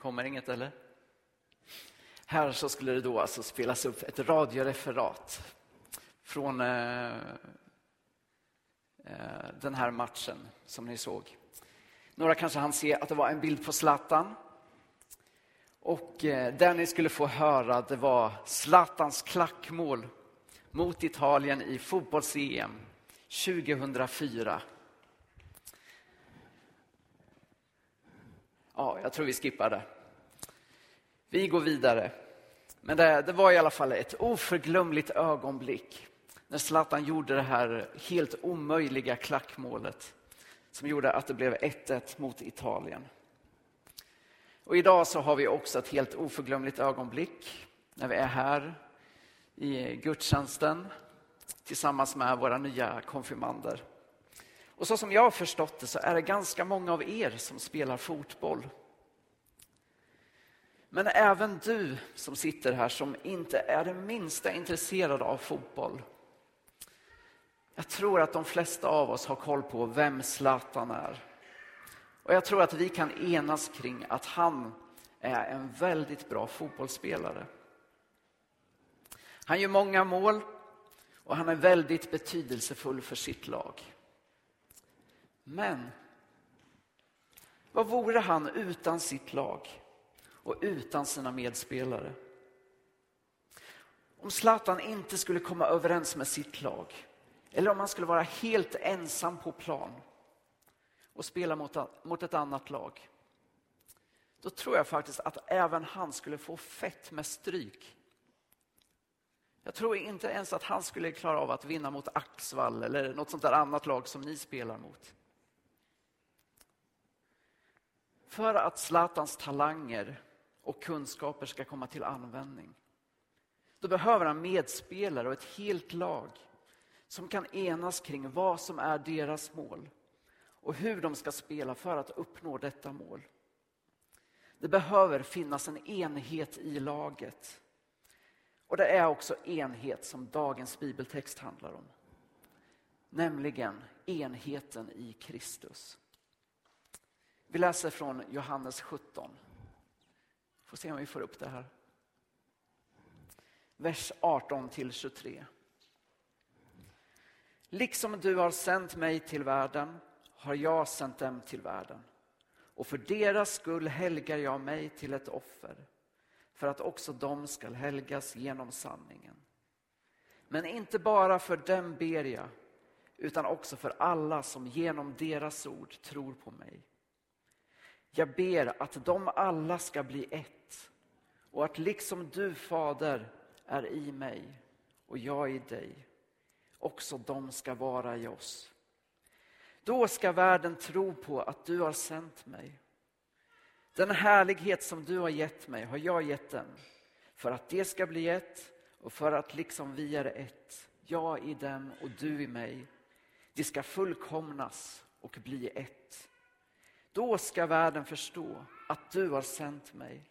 kommer inget eller? Här så skulle det då alltså spelas upp ett radioreferat från eh, eh, den här matchen som ni såg. Några kanske hann se att det var en bild på Zlatan. Och eh, det ni skulle få höra det var Zlatans klackmål mot Italien i fotbolls-EM 2004. Ja, jag tror vi skippar det. Vi går vidare. Men det, det, var i alla fall ett oförglömligt ögonblick när Zlatan gjorde det här helt omöjliga klackmålet som gjorde att det blev 1-1 mot Italien. Och idag så har vi också ett helt oförglömligt ögonblick när vi är här i gudstjänsten tillsammans med våra nya konfirmander. Och så som jag har förstått det så är det ganska många av er som spelar fotboll. Men även du som sitter här som inte är det minsta intresserad av fotboll. Jag tror att de flesta av oss har koll på vem Zlatan är. Och jag tror att vi kan enas kring att han är en väldigt bra fotbollsspelare. Han gör många mål och han är väldigt betydelsefull för sitt lag. Men vad vore han utan sitt lag och utan sina medspelare? Om Zlatan inte skulle komma överens med sitt lag eller om han skulle vara helt ensam på plan och spela mot, mot ett annat lag. Då tror jag faktiskt att även han skulle få fett med stryk. Jag tror inte ens att han skulle klara av att vinna mot Axvall eller något sånt där annat lag som ni spelar mot. För att Zlatans talanger och kunskaper ska komma till användning då behöver han medspelare och ett helt lag som kan enas kring vad som är deras mål och hur de ska spela för att uppnå detta mål. Det behöver finnas en enhet i laget. Och det är också enhet som dagens bibeltext handlar om. Nämligen enheten i Kristus. Vi läser från Johannes 17. Får se om vi får upp det här. Vers 18 till 23. Liksom du har sänt mig till världen har jag sänt dem till världen. Och för deras skull helgar jag mig till ett offer för att också de skall helgas genom sanningen. Men inte bara för dem ber jag utan också för alla som genom deras ord tror på mig. Jag ber att de alla ska bli ett och att liksom du, Fader, är i mig och jag i dig, också de ska vara i oss. Då ska världen tro på att du har sänt mig. Den härlighet som du har gett mig har jag gett dem för att det ska bli ett och för att liksom vi är ett, jag i dem och du i mig, det ska fullkomnas och bli ett. Då ska världen förstå att du har sänt mig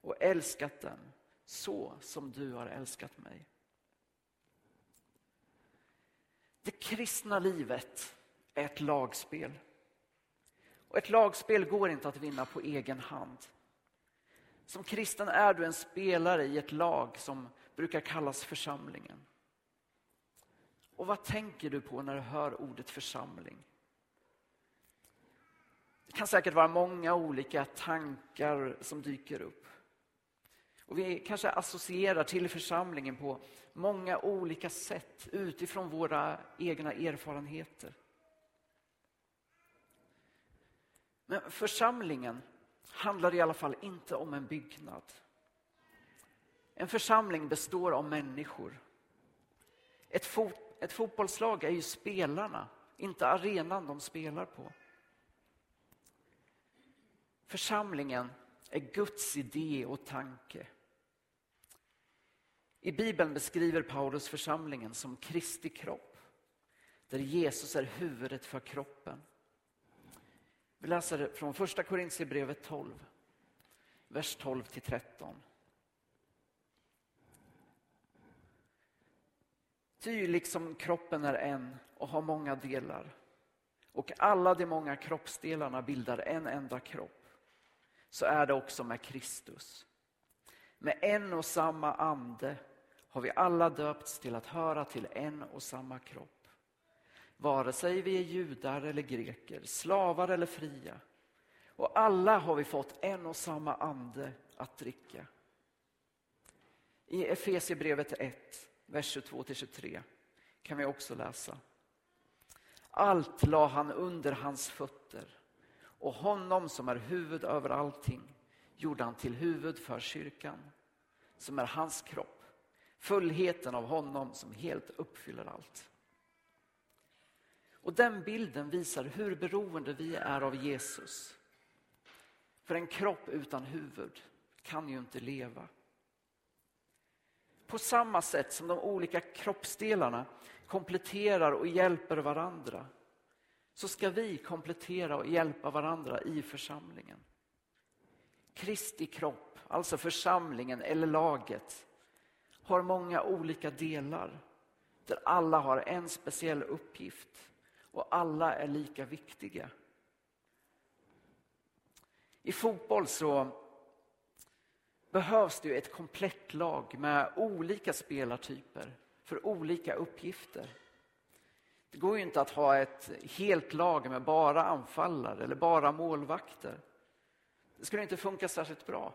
och älskat dem så som du har älskat mig. Det kristna livet är ett lagspel. Och ett lagspel går inte att vinna på egen hand. Som kristen är du en spelare i ett lag som brukar kallas församlingen. Och vad tänker du på när du hör ordet församling? Det kan säkert vara många olika tankar som dyker upp. Och vi kanske associerar till församlingen på många olika sätt utifrån våra egna erfarenheter. Men församlingen handlar i alla fall inte om en byggnad. En församling består av människor. Ett, fot ett fotbollslag är ju spelarna, inte arenan de spelar på. Församlingen är Guds idé och tanke. I Bibeln beskriver Paulus församlingen som Kristi kropp, där Jesus är huvudet för kroppen. Vi läser från första Korintierbrevet 12, vers 12 till 13. Ty liksom kroppen är en och har många delar och alla de många kroppsdelarna bildar en enda kropp så är det också med Kristus. Med en och samma ande har vi alla döpts till att höra till en och samma kropp. Vare sig vi är judar eller greker, slavar eller fria. Och alla har vi fått en och samma ande att dricka. I Efesierbrevet 1, vers 22-23 kan vi också läsa. Allt la han under hans fötter och honom som är huvud över allting gjorde han till huvud för kyrkan som är hans kropp. Fullheten av honom som helt uppfyller allt. Och den bilden visar hur beroende vi är av Jesus. För en kropp utan huvud kan ju inte leva. På samma sätt som de olika kroppsdelarna kompletterar och hjälper varandra så ska vi komplettera och hjälpa varandra i församlingen. Kristi kropp, alltså församlingen eller laget, har många olika delar där alla har en speciell uppgift och alla är lika viktiga. I fotboll så behövs det ett komplett lag med olika spelartyper för olika uppgifter. Det går ju inte att ha ett helt lag med bara anfallare eller bara målvakter. Det skulle inte funka särskilt bra.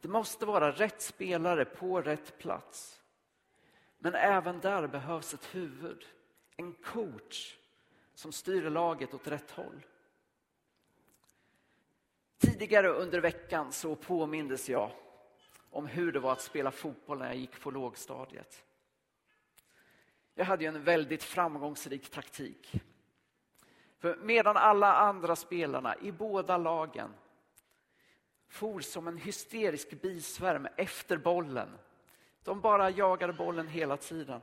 Det måste vara rätt spelare på rätt plats. Men även där behövs ett huvud, en coach som styr laget åt rätt håll. Tidigare under veckan så påmindes jag om hur det var att spela fotboll när jag gick på lågstadiet. Jag hade ju en väldigt framgångsrik taktik. För medan alla andra spelarna i båda lagen for som en hysterisk bisvärm efter bollen. De bara jagade bollen hela tiden.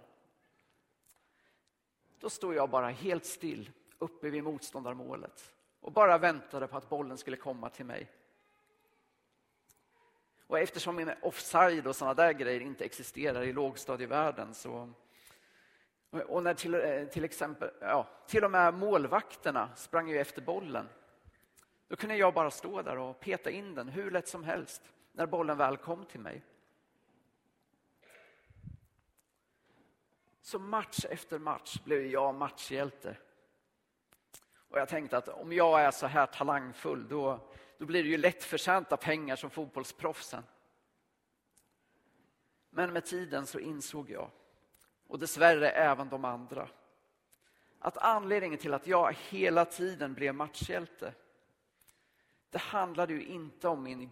Då stod jag bara helt still uppe vid motståndarmålet och bara väntade på att bollen skulle komma till mig. Och eftersom min offside och sådana där grejer inte existerar i lågstadievärlden så och när till, eh, till exempel, ja, till och med målvakterna sprang ju efter bollen. Då kunde jag bara stå där och peta in den hur lätt som helst när bollen väl kom till mig. Så match efter match blev jag matchhjälte. Och jag tänkte att om jag är så här talangfull då, då blir det ju lättförtjänta pengar som fotbollsproffsen. Men med tiden så insåg jag, och dessvärre även de andra, att anledningen till att jag hela tiden blev matchhjälte det handlade ju inte om min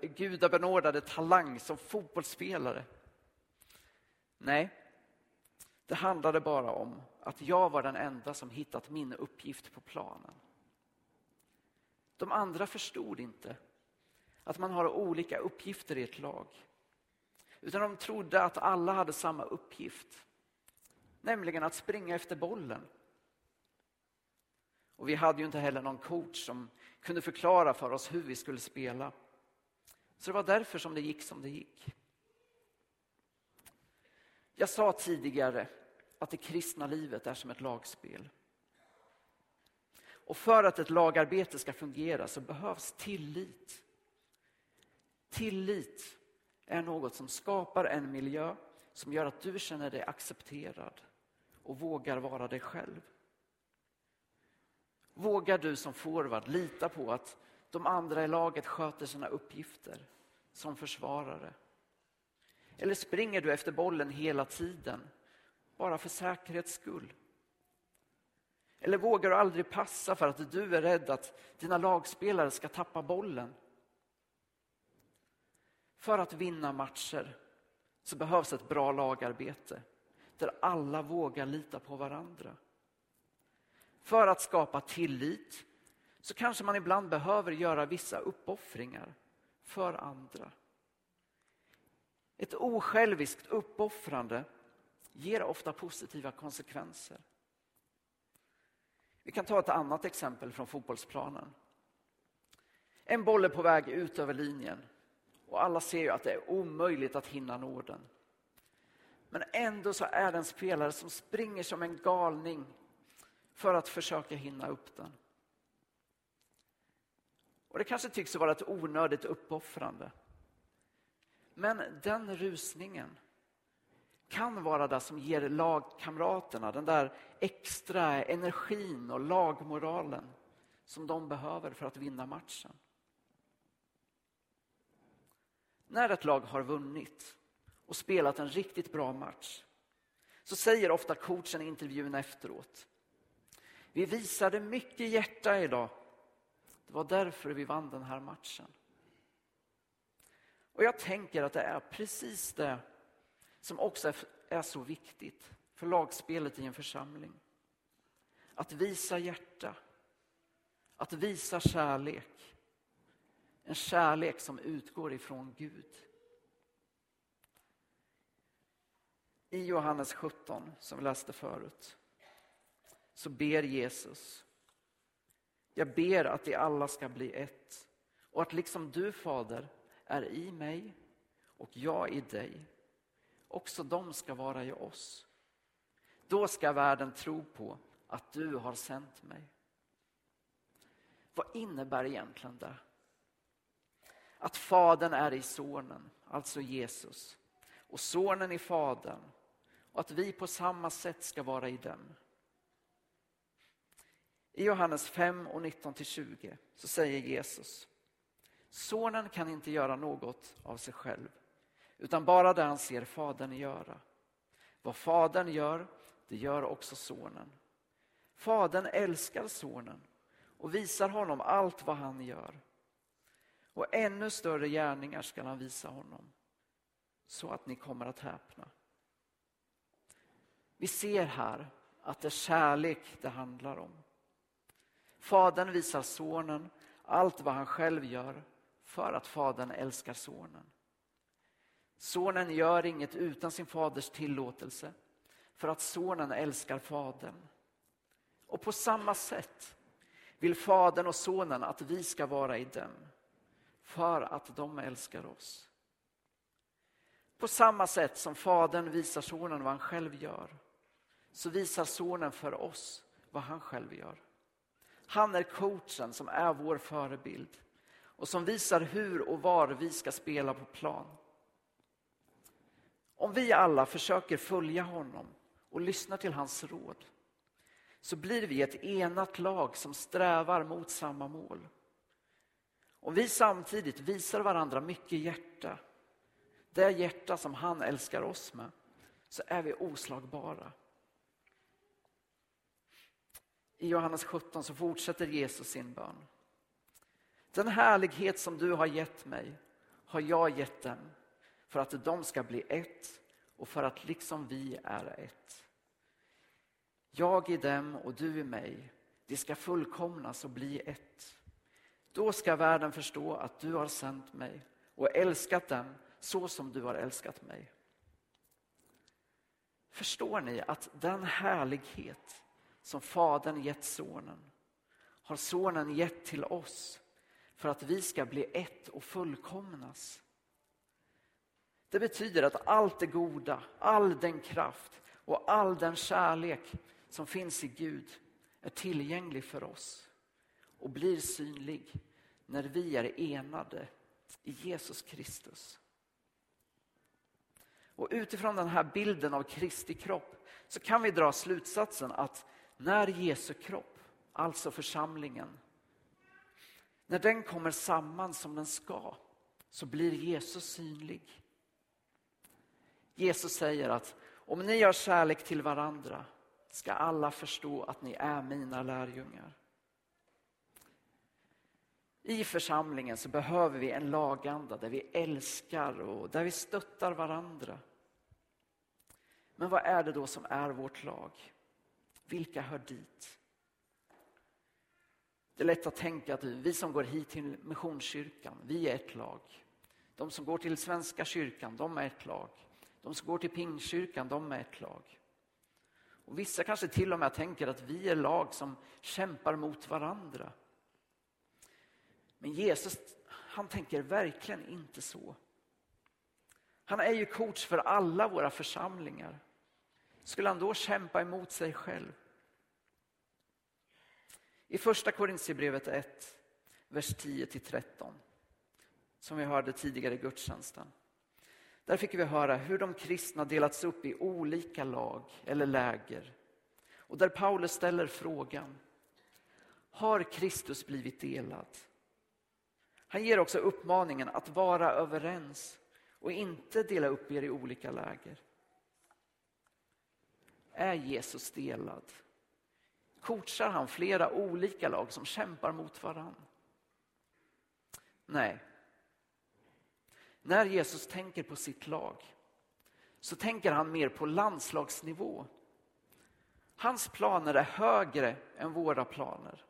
gudabenådade talang som fotbollsspelare. Nej, det handlade bara om att jag var den enda som hittat min uppgift på planen. De andra förstod inte att man har olika uppgifter i ett lag. Utan de trodde att alla hade samma uppgift. Nämligen att springa efter bollen. Och vi hade ju inte heller någon coach som kunde förklara för oss hur vi skulle spela. Så det var därför som det gick som det gick. Jag sa tidigare att det kristna livet är som ett lagspel. Och för att ett lagarbete ska fungera så behövs tillit. Tillit är något som skapar en miljö som gör att du känner dig accepterad och vågar vara dig själv. Vågar du som forward lita på att de andra i laget sköter sina uppgifter som försvarare? Eller springer du efter bollen hela tiden, bara för säkerhets skull? Eller vågar du aldrig passa för att du är rädd att dina lagspelare ska tappa bollen? För att vinna matcher så behövs ett bra lagarbete där alla vågar lita på varandra. För att skapa tillit så kanske man ibland behöver göra vissa uppoffringar för andra. Ett osjälviskt uppoffrande ger ofta positiva konsekvenser. Vi kan ta ett annat exempel från fotbollsplanen. En boll är på väg ut över linjen och alla ser ju att det är omöjligt att hinna nå den. Men ändå så är det en spelare som springer som en galning för att försöka hinna upp den. Och det kanske tycks vara ett onödigt uppoffrande. Men den rusningen kan vara det som ger lagkamraterna den där extra energin och lagmoralen som de behöver för att vinna matchen. När ett lag har vunnit och spelat en riktigt bra match så säger ofta coachen i intervjun efteråt. Vi visade mycket hjärta idag. Det var därför vi vann den här matchen. Och jag tänker att det är precis det som också är så viktigt för lagspelet i en församling. Att visa hjärta, att visa kärlek. En kärlek som utgår ifrån Gud. I Johannes 17, som vi läste förut, så ber Jesus. Jag ber att vi alla ska bli ett och att liksom du, Fader, är i mig och jag i dig, också de ska vara i oss. Då ska världen tro på att du har sänt mig. Vad innebär egentligen det? Att Fadern är i Sonen, alltså Jesus, och Sonen i Fadern och att vi på samma sätt ska vara i dem. I Johannes 5 och 19-20 så säger Jesus Sonen kan inte göra något av sig själv utan bara det han ser Fadern göra. Vad Fadern gör, det gör också Sonen. Fadern älskar Sonen och visar honom allt vad han gör. Och ännu större gärningar skall han visa honom så att ni kommer att häpna. Vi ser här att det är kärlek det handlar om. Fadern visar sonen allt vad han själv gör för att fadern älskar sonen. Sonen gör inget utan sin faders tillåtelse för att sonen älskar fadern. Och på samma sätt vill fadern och sonen att vi ska vara i dem för att de älskar oss. På samma sätt som fadern visar sonen vad han själv gör så visar sonen för oss vad han själv gör. Han är coachen som är vår förebild och som visar hur och var vi ska spela på plan. Om vi alla försöker följa honom och lyssna till hans råd så blir vi ett enat lag som strävar mot samma mål. Om vi samtidigt visar varandra mycket hjärta, det hjärta som han älskar oss med, så är vi oslagbara. I Johannes 17 så fortsätter Jesus sin bön. Den härlighet som du har gett mig har jag gett dem för att de ska bli ett och för att liksom vi är ett. Jag i dem och du i mig, de ska fullkomnas och bli ett. Då ska världen förstå att du har sänt mig och älskat dem så som du har älskat mig. Förstår ni att den härlighet som Fadern gett Sonen har Sonen gett till oss för att vi ska bli ett och fullkomnas. Det betyder att allt det goda, all den kraft och all den kärlek som finns i Gud är tillgänglig för oss och blir synlig när vi är enade i Jesus Kristus. Och utifrån den här bilden av Kristi kropp så kan vi dra slutsatsen att när Jesu kropp, alltså församlingen, när den kommer samman som den ska så blir Jesus synlig. Jesus säger att om ni har kärlek till varandra ska alla förstå att ni är mina lärjungar. I församlingen så behöver vi en laganda där vi älskar och där vi stöttar varandra. Men vad är det då som är vårt lag? Vilka hör dit? Det är lätt att tänka att vi som går hit till Missionskyrkan, vi är ett lag. De som går till Svenska kyrkan, de är ett lag. De som går till Pingkyrkan, de är ett lag. Och vissa kanske till och med tänker att vi är lag som kämpar mot varandra. Men Jesus, han tänker verkligen inte så. Han är ju coach för alla våra församlingar. Skulle han då kämpa emot sig själv? I första Korintierbrevet 1 vers 10-13, Som vi hörde tidigare i gudstjänsten. Där fick vi höra hur de kristna delats upp i olika lag eller läger. Och där Paulus ställer frågan, har Kristus blivit delad? Han ger också uppmaningen att vara överens och inte dela upp er i olika läger. Är Jesus delad? Coachar han flera olika lag som kämpar mot varann? Nej. När Jesus tänker på sitt lag så tänker han mer på landslagsnivå. Hans planer är högre än våra planer.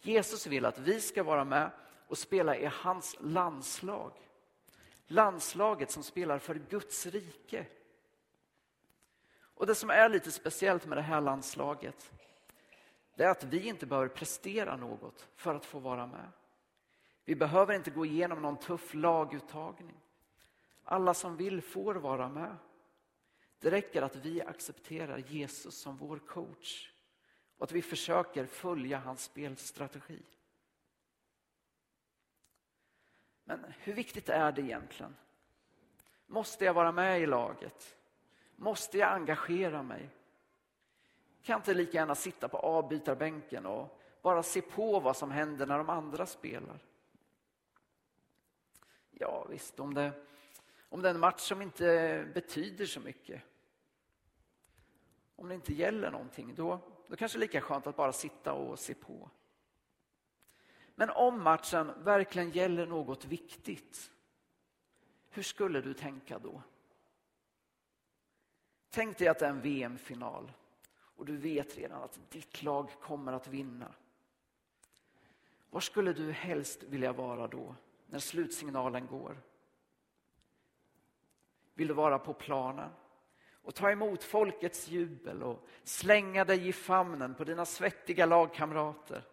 Jesus vill att vi ska vara med och spela i hans landslag. Landslaget som spelar för Guds rike. Och Det som är lite speciellt med det här landslaget det är att vi inte behöver prestera något för att få vara med. Vi behöver inte gå igenom någon tuff laguttagning. Alla som vill får vara med. Det räcker att vi accepterar Jesus som vår coach och att vi försöker följa hans spelstrategi. Men hur viktigt är det egentligen? Måste jag vara med i laget? Måste jag engagera mig? Kan inte lika gärna sitta på avbytarbänken och bara se på vad som händer när de andra spelar? Ja visst, om det, om det är en match som inte betyder så mycket. Om det inte gäller någonting, då, då kanske det är lika skönt att bara sitta och se på. Men om matchen verkligen gäller något viktigt, hur skulle du tänka då? Tänk dig att det är en VM-final och du vet redan att ditt lag kommer att vinna. Var skulle du helst vilja vara då, när slutsignalen går? Vill du vara på planen och ta emot folkets jubel och slänga dig i famnen på dina svettiga lagkamrater?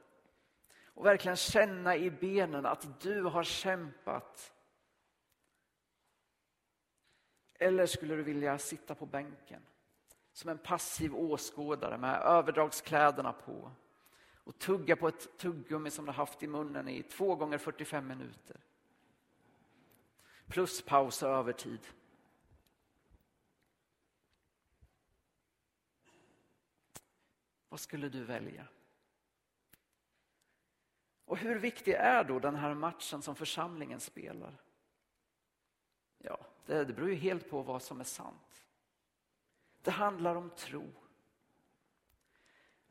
Och verkligen känna i benen att du har kämpat. Eller skulle du vilja sitta på bänken som en passiv åskådare med överdragskläderna på och tugga på ett tuggummi som du haft i munnen i två gånger 45 minuter. Plus paus och övertid. Vad skulle du välja? Och hur viktig är då den här matchen som församlingen spelar? Ja, det, det beror ju helt på vad som är sant. Det handlar om tro.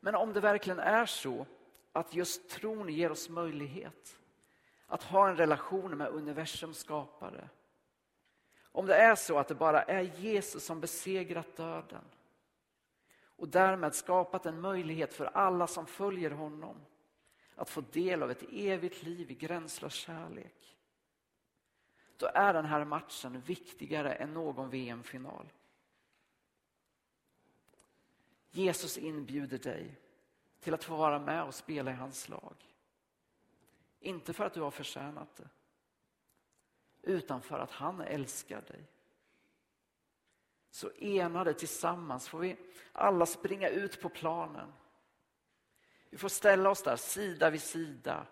Men om det verkligen är så att just tron ger oss möjlighet att ha en relation med universums skapare. Om det är så att det bara är Jesus som besegrat döden och därmed skapat en möjlighet för alla som följer honom att få del av ett evigt liv i gränslös kärlek. Då är den här matchen viktigare än någon VM-final. Jesus inbjuder dig till att få vara med och spela i hans lag. Inte för att du har förtjänat det, utan för att han älskar dig. Så enade tillsammans får vi alla springa ut på planen. Vi får ställa oss där sida vid sida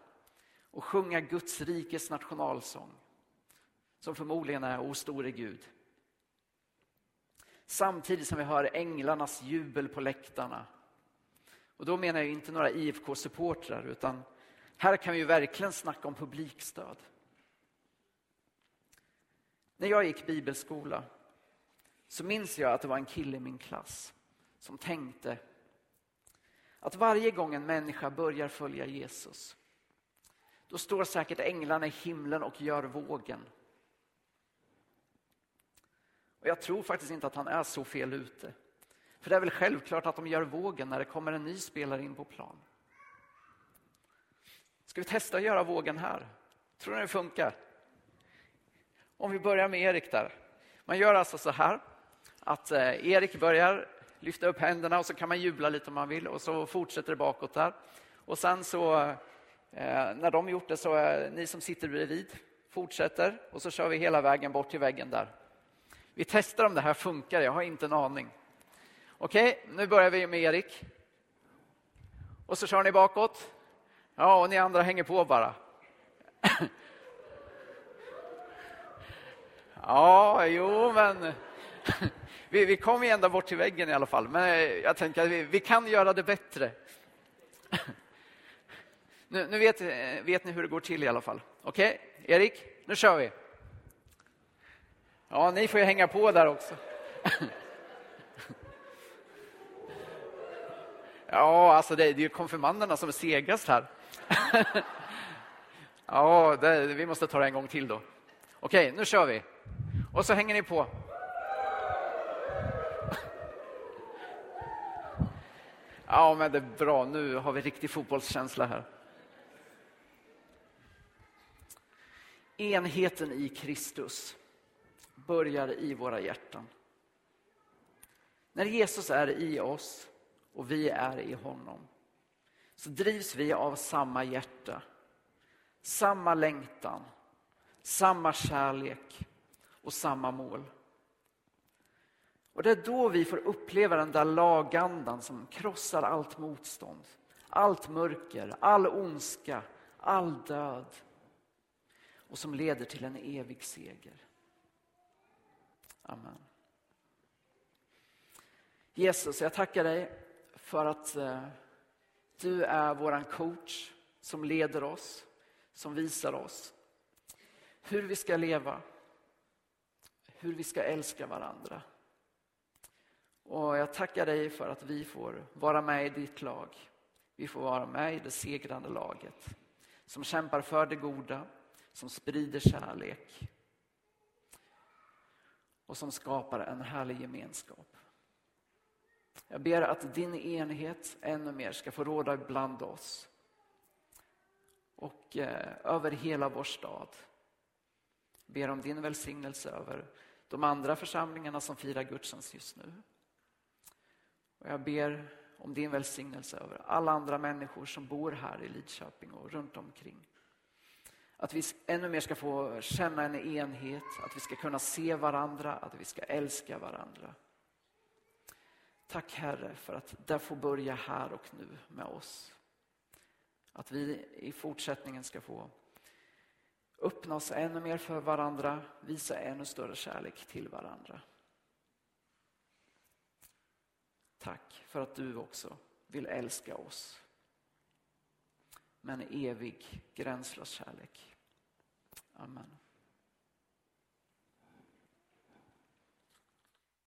och sjunga Guds rikes nationalsång som förmodligen är O store Gud. Samtidigt som vi hör änglarnas jubel på läktarna. Och då menar jag inte några IFK-supportrar utan här kan vi verkligen snacka om publikstöd. När jag gick bibelskola så minns jag att det var en kille i min klass som tänkte att varje gång en människa börjar följa Jesus då står säkert änglarna i himlen och gör vågen och jag tror faktiskt inte att han är så fel ute. För det är väl självklart att de gör vågen när det kommer en ny spelare in på plan. Ska vi testa att göra vågen här? Tror ni det funkar? Om vi börjar med Erik där. Man gör alltså så här att eh, Erik börjar lyfta upp händerna och så kan man jubla lite om man vill och så fortsätter det bakåt där. Och sen så eh, när de gjort det så är ni som sitter bredvid fortsätter och så kör vi hela vägen bort till väggen där. Vi testar om det här funkar, jag har inte en aning. Okej, okay, nu börjar vi med Erik. Och så kör ni bakåt. Ja, och ni andra hänger på bara. Ja, jo, men vi, vi kom ju ända bort till väggen i alla fall. Men jag tänker att vi, vi kan göra det bättre. Nu, nu vet, vet, ni hur det går till i alla fall. Okej, okay? Erik, nu kör vi. Ja, ni får ju hänga på där också. Ja, alltså det, är ju konfirmanderna som är segast här. Ja, det, vi måste ta det en gång till då. Okej, nu kör vi. Och så hänger ni på. Ja, men det är bra. Nu har vi riktig fotbollskänsla här. Enheten i Kristus börjar i våra hjärtan. När Jesus är i oss och vi är i honom så drivs vi av samma hjärta, samma längtan, samma kärlek och samma mål. Och Det är då vi får uppleva den där lagandan som krossar allt motstånd, allt mörker, all ondska, all död och som leder till en evig seger. Amen. Jesus, jag tackar dig för att eh, du är våran coach som leder oss, som visar oss hur vi ska leva, hur vi ska älska varandra. Och jag tackar dig för att vi får vara med i ditt lag. Vi får vara med i det segrande laget som kämpar för det goda, som sprider kärlek och som skapar en härlig gemenskap. Jag ber att din enhet ännu mer ska få råda bland oss och eh, över hela vår stad. Jag ber om din välsignelse över de andra församlingarna som firar gudstjänst just nu. Och jag ber om din välsignelse över alla andra människor som bor här i Lidköping och runt omkring. Att vi ännu mer ska få känna en enhet, att vi ska kunna se varandra, att vi ska älska varandra. Tack Herre för att det får börja här och nu med oss. Att vi i fortsättningen ska få öppna oss ännu mer för varandra, visa ännu större kärlek till varandra. Tack för att du också vill älska oss med en evig gränslös kärlek. Amen.